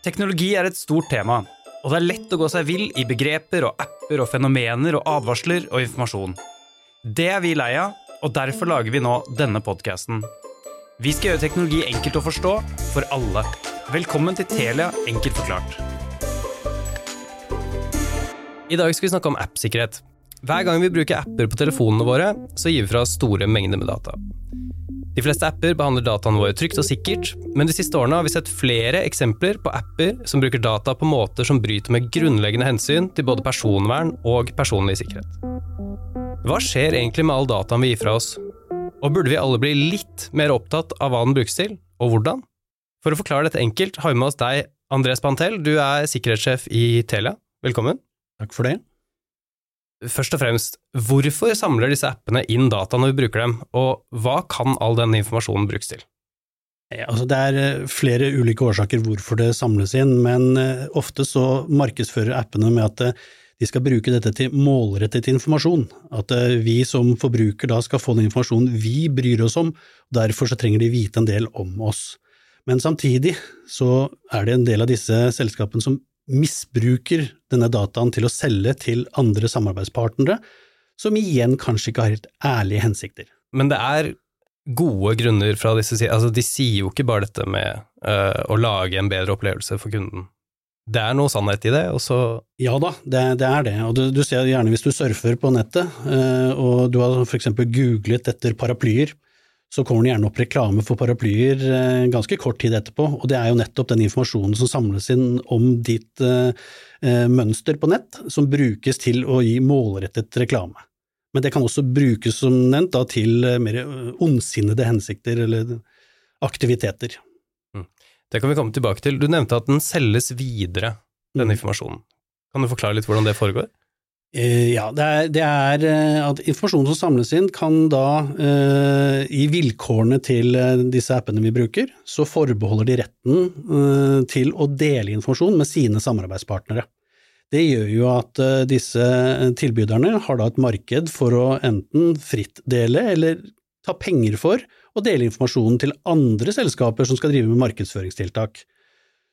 Teknologi er et stort tema, og det er lett å gå seg vill i begreper og apper og fenomener og advarsler og informasjon. Det er vi lei av, og derfor lager vi nå denne podkasten. Vi skal gjøre teknologi enkelt å forstå for alle. Velkommen til Telia enkelt forklart. I dag skal vi snakke om appsikkerhet. Hver gang vi bruker apper på telefonene våre, så gir vi fra store mengder med data. De fleste apper behandler dataene våre trygt og sikkert, men de siste årene har vi sett flere eksempler på apper som bruker data på måter som bryter med grunnleggende hensyn til både personvern og personlig sikkerhet. Hva skjer egentlig med all dataen vi gir fra oss? Og burde vi alle bli litt mer opptatt av hva den brukes til, og hvordan? For å forklare dette enkelt har vi med oss deg, Andres Pantel, du er sikkerhetssjef i Telia. Velkommen. Takk for det. Først og fremst, hvorfor samler disse appene inn data når vi bruker dem, og hva kan all denne informasjonen brukes til? Ja, altså det er eh, flere ulike årsaker hvorfor det samles inn, men eh, ofte så markedsfører appene med at eh, de skal bruke dette til målrettet informasjon. At vi som forbruker da skal få den informasjonen vi bryr oss om, derfor så trenger de vite en del om oss. Men samtidig så er det en del av disse selskapene som misbruker denne dataen til å selge til andre samarbeidspartnere, som igjen kanskje ikke har helt ærlige hensikter. Men det er gode grunner fra disse sider. altså de sier jo ikke bare dette med uh, å lage en bedre opplevelse for kunden. Det er noe sannhet i det, og så Ja da, det, det er det, og du, du, ser gjerne hvis du surfer på nettet, uh, og du har for eksempel googlet etter paraplyer, så kommer det gjerne opp reklame for paraplyer eh, ganske kort tid etterpå, og det er jo nettopp den informasjonen som samles inn om ditt eh, eh, mønster på nett, som brukes til å gi målrettet reklame. Men det kan også brukes, som nevnt, da, til mer ondsinnede hensikter eller aktiviteter. Mm. Det kan vi komme tilbake til. Du nevnte at den selges videre, denne mm. informasjonen. Kan du forklare litt hvordan det foregår? Eh, ja, det er, det er, eh, at informasjonen som samles inn kan da, eh, i vilkårene til eh, disse appene vi bruker, så forbeholder de retten eh, til å dele informasjon med sine samarbeidspartnere. Det gjør jo at eh, disse tilbyderne har da et marked for å enten fritt dele eller ta penger for å dele informasjonen til andre selskaper som skal drive med markedsføringstiltak.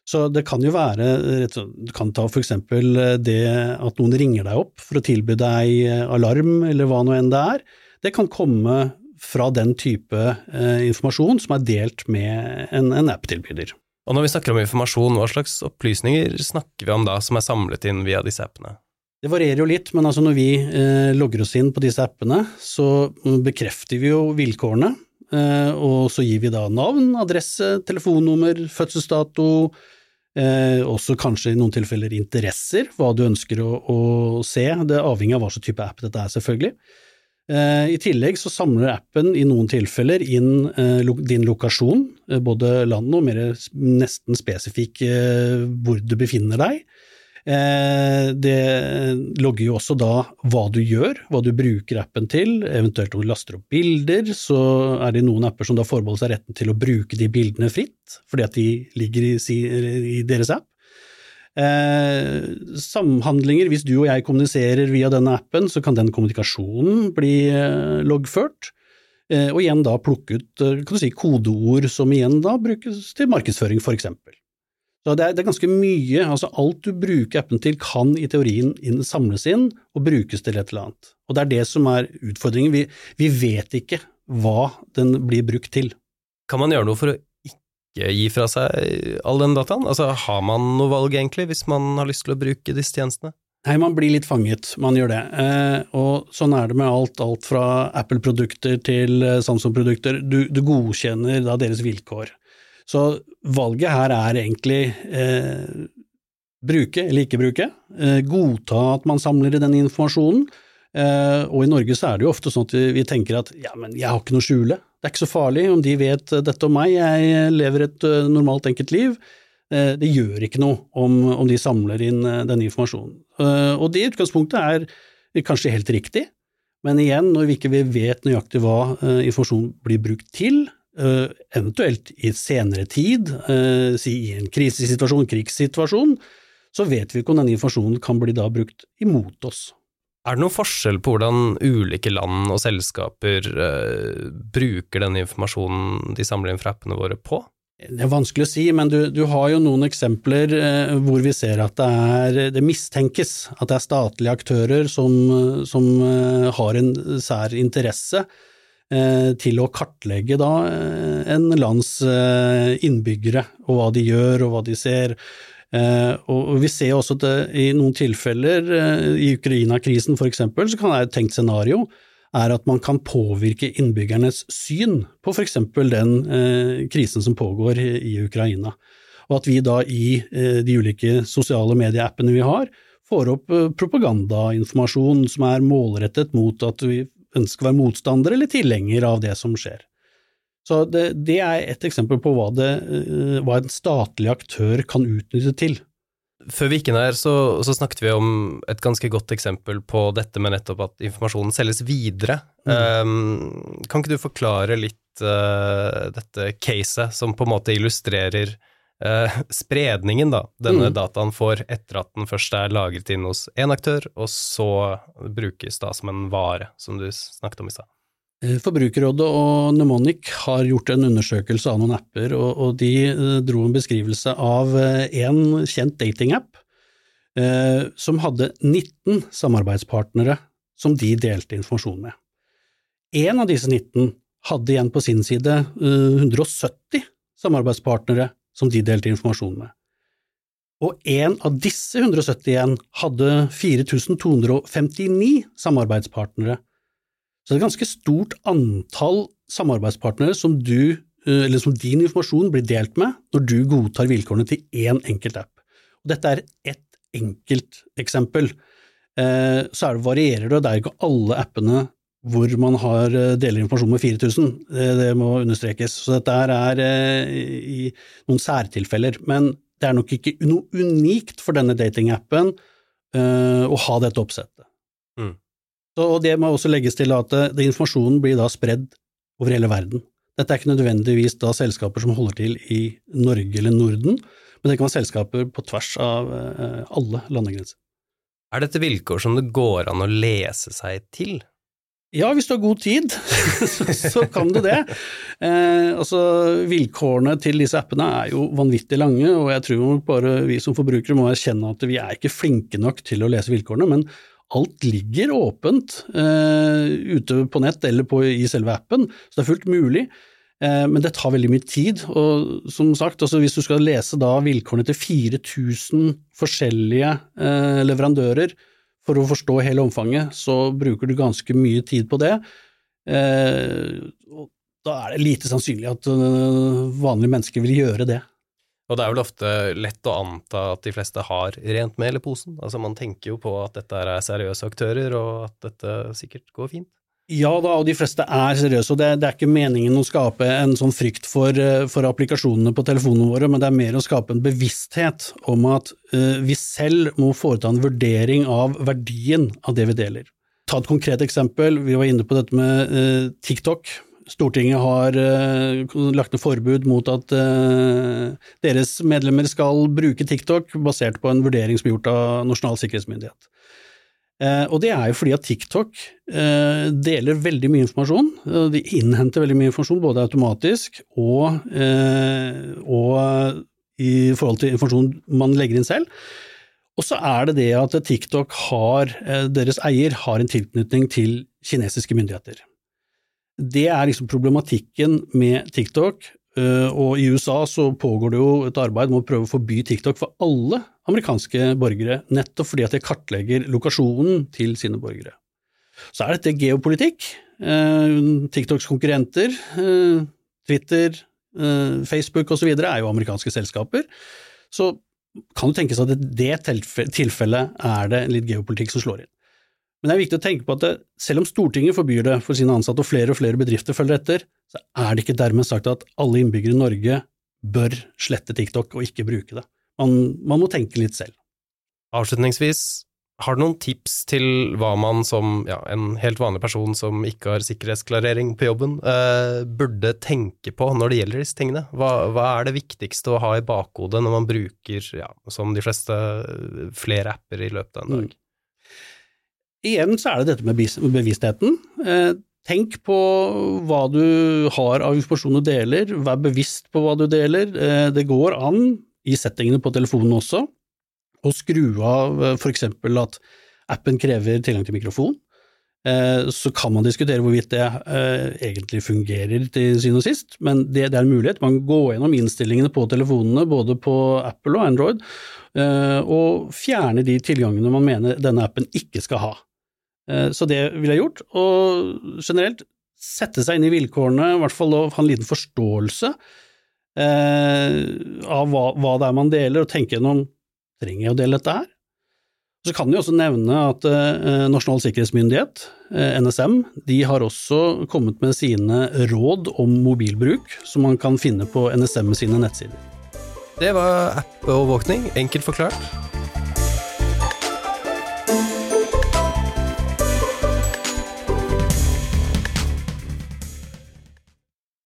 Så det kan jo være, du kan ta for eksempel det at noen ringer deg opp for å tilby deg eh, alarm, eller hva nå enn det er. Det kan komme fra den type eh, informasjon som er delt med en, en app-tilbyder. Og når vi snakker om informasjon, hva slags opplysninger snakker vi om da, som er samlet inn via disse appene? Det varierer jo litt, men altså når vi eh, logger oss inn på disse appene, så bekrefter vi jo vilkårene, eh, og så gir vi da navn, adresse, telefonnummer, fødselsdato, Eh, også kanskje i noen tilfeller interesser, hva du ønsker å, å se. Det avhenger av hva slags type app dette er, selvfølgelig. Eh, I tillegg så samler appen i noen tilfeller inn eh, lo din lokasjon, eh, både land og mer nesten spesifikk eh, hvor du befinner deg. Eh, det logger jo også da hva du gjør, hva du bruker appen til, eventuelt om du laster opp bilder, så er det noen apper som da forbeholder seg retten til å bruke de bildene fritt, fordi at de ligger i, deres app. Eh, samhandlinger, hvis du og jeg kommuniserer via denne appen, så kan den kommunikasjonen bli eh, loggført. Og igjen da plukke ut kan du si, kodeord som igjen da brukes til markedsføring, for eksempel. Så det er, det er, ganske mye, altså alt du bruker appen til kan i teorien inn, samles inn og brukes til et eller annet. Og det er det som er utfordringen, vi, vi vet ikke hva den blir brukt til. Kan man gjøre noe for å ikke gi fra seg all den dataen? Altså har man noe valg egentlig, hvis man har lyst til å bruke disse tjenestene? Nei, man blir litt fanget, man gjør det. Eh, og sånn er det med alt, alt fra Apple-produkter til eh, Samsung-produkter. Du, du, godkjenner da deres vilkår. Så valget her er egentlig eh, bruke eller ikke bruke, eh, godta at man samler i den informasjonen. Eh, og i Norge så er det jo ofte sånn at vi, vi, tenker at ja, men jeg har ikke noe å skjule, det er ikke så farlig om de vet dette om meg, jeg lever et uh, normalt, enkelt liv. Eh, det gjør ikke noe om, om de samler inn denne informasjonen. Og det utgangspunktet er kanskje helt riktig, men igjen, når vi ikke vet nøyaktig hva informasjonen blir brukt til, Eh, eventuelt i senere tid, eh, si i en krisesituasjon, krigssituasjon, så vet vi ikke om denne informasjonen kan bli da brukt imot oss. Er det noen forskjell på hvordan ulike land og selskaper uh, bruker denne informasjonen de samler inn fra appene våre på? Det er vanskelig å si, men du, du har jo noen eksempler eh, hvor vi ser at det, er, det mistenkes at det er statlige aktører som, som eh, har en sær interesse eh, til å kartlegge da, eh, en lands eh, innbyggere, og hva de gjør og hva de ser. Eh, og Vi ser også at i noen tilfeller, i Ukraina-krisen f.eks., så kan det være et tenkt scenario er at man kan påvirke innbyggernes syn på f.eks. den eh, krisen som pågår i Ukraina. Og at vi da i eh, de ulike sosiale medieappene vi har, får opp eh, propagandainformasjon som er målrettet mot at vi ønsker å være motstander eller tilhenger av det som skjer. Så det, det er et eksempel på hva, det, eh, hva en statlig aktør kan utnytte til. Før vi gikk inn her, så, så, snakket vi om et ganske godt eksempel på dette med nettopp at informasjonen selges videre. Mm. Um, kan ikke du forklare litt uh, dette caset, som på en måte illustrerer uh, spredningen da, denne mm. dataen får etter at den først er lagret inn hos én aktør, og så brukes da som en vare, som du snakket om i stad? Eh, Forbrukerrådet og Nemonic har gjort en undersøkelse av noen apper, og, de eh, dro en beskrivelse av en eh, kjent datingapp eh, som hadde 19 samarbeidspartnere som de delte informasjon med. En av disse 19 hadde igjen på sin side eh, 170 samarbeidspartnere som de delte informasjon med. Og en av disse 171 hadde 4259 samarbeidspartnere så det er et ganske stort antall samarbeidspartnere som, du, eh, som din informasjon blir delt med når du godtar vilkårene til én enkelt app. Og dette er ett enkelt eksempel. Eh, så det, varierer det, og det er ikke alle appene hvor man har eh, deler informasjon med 4000, det må understrekes. Så dette er i noen særtilfeller. Men det er nok ikke noe unikt for denne datingappen å ha dette oppsettet. Og det må også legges til at det, informasjonen blir da spredd over hele verden. Dette er ikke nødvendigvis da selskaper som holder til i Norge eller Norden, men det kan være selskaper på tvers av eh, alle landegrenser. Er dette vilkår som det går an å lese seg til? Ja, hvis du har god tid, så, kan du det. Eh, altså, vilkårene til disse appene er jo vanvittig lange, og jeg tror bare vi som forbrukere må erkjenne at vi er ikke flinke nok til å lese vilkårene, men alt ligger åpent eh, ute på nett eller på, i selve appen, så det er fullt mulig. Uh, men det tar veldig mye tid, og som sagt, altså hvis du skal lese da vilkårene til 4000 forskjellige uh, leverandører for å forstå hele omfanget, så bruker du ganske mye tid på det. da er det lite sannsynlig at vanlige mennesker vil gjøre det. Og det er vel ofte lett å anta at de fleste har rent mel i posen. Altså man tenker jo på at dette er seriøse aktører, og at dette sikkert går fint. Ja da, og de fleste er seriøse, og det, det er ikke meningen å skape en sånn frykt for, eh, for, applikasjonene på telefonene våre, men det er mer å skape en bevissthet om at uh, vi selv må foreta en vurdering av verdien av det vi deler. Ta et konkret eksempel, vi var inne på dette med uh, TikTok. Stortinget har uh, lagt ned forbud mot at uh, deres medlemmer skal bruke TikTok, basert på en vurdering som er gjort av Nasjonal sikkerhetsmyndighet. Uh, og det er jo fordi at TikTok deler veldig mye informasjon. de innhenter veldig mye informasjon, både automatisk og, og i forhold til informasjon man legger inn selv. Og så er det det at TikTok har, deres eier har en tilknytning til kinesiske myndigheter. Det er liksom problematikken med TikTok, eh, og i USA så pågår det jo et arbeid med å prøve å forby TikTok for alle amerikanske borgere, nettopp fordi at de kartlegger lokasjonen til sine borgere. Så er dette geopolitikk. Eh, TikToks konkurrenter, eh, Twitter, Facebook osv. er jo amerikanske selskaper. Så kan det tenkes at i det tilfellet er det litt geopolitikk som slår inn. Men det er viktig å tenke på at det, selv om Stortinget forbyr det for sine ansatte, og flere og flere bedrifter følger etter, så er det ikke dermed sagt at alle innbyggere i Norge bør slette TikTok og ikke bruke det. Man, man må tenke litt selv. Avslutningsvis, har du noen tips til hva man som ja, en helt vanlig person som ikke har sikkerhetsklarering på jobben, eh, burde tenke på når det gjelder disse tingene? Hva, hva, er det viktigste å ha i bakhodet når man bruker, ja, som de fleste, flere apper i løpet av en dag? Mm. Igjen så er det dette med bevisstheten. Eh, tenk på hva du har av informasjon du deler, vær bevisst på hva du deler. Eh, det går an, i settingene på telefonen også, å skru av f.eks. for eksempel at appen krever tilgang til mikrofon. Eh, så kan man diskutere hvorvidt det egentlig fungerer til syvende og sist, men det er en mulighet. Man går gjennom innstillingene på telefonene, både på Apple og Android, og fjerner de tilgangene man mener denne appen ikke skal ha. Eh, så det ville jeg gjort, og generelt sette seg inn i vilkårene, i hvert fall ha en liten forståelse eh, av hva, hva, det er man deler, og tenke gjennom trenger jeg å dele dette her? Så kan vi også nevne at eh, Nasjonal sikkerhetsmyndighet, NSM, de har også kommet med sine råd om mobilbruk, som man kan finne på NSM sine nettsider. Det var app-overvåkning, enkelt forklart.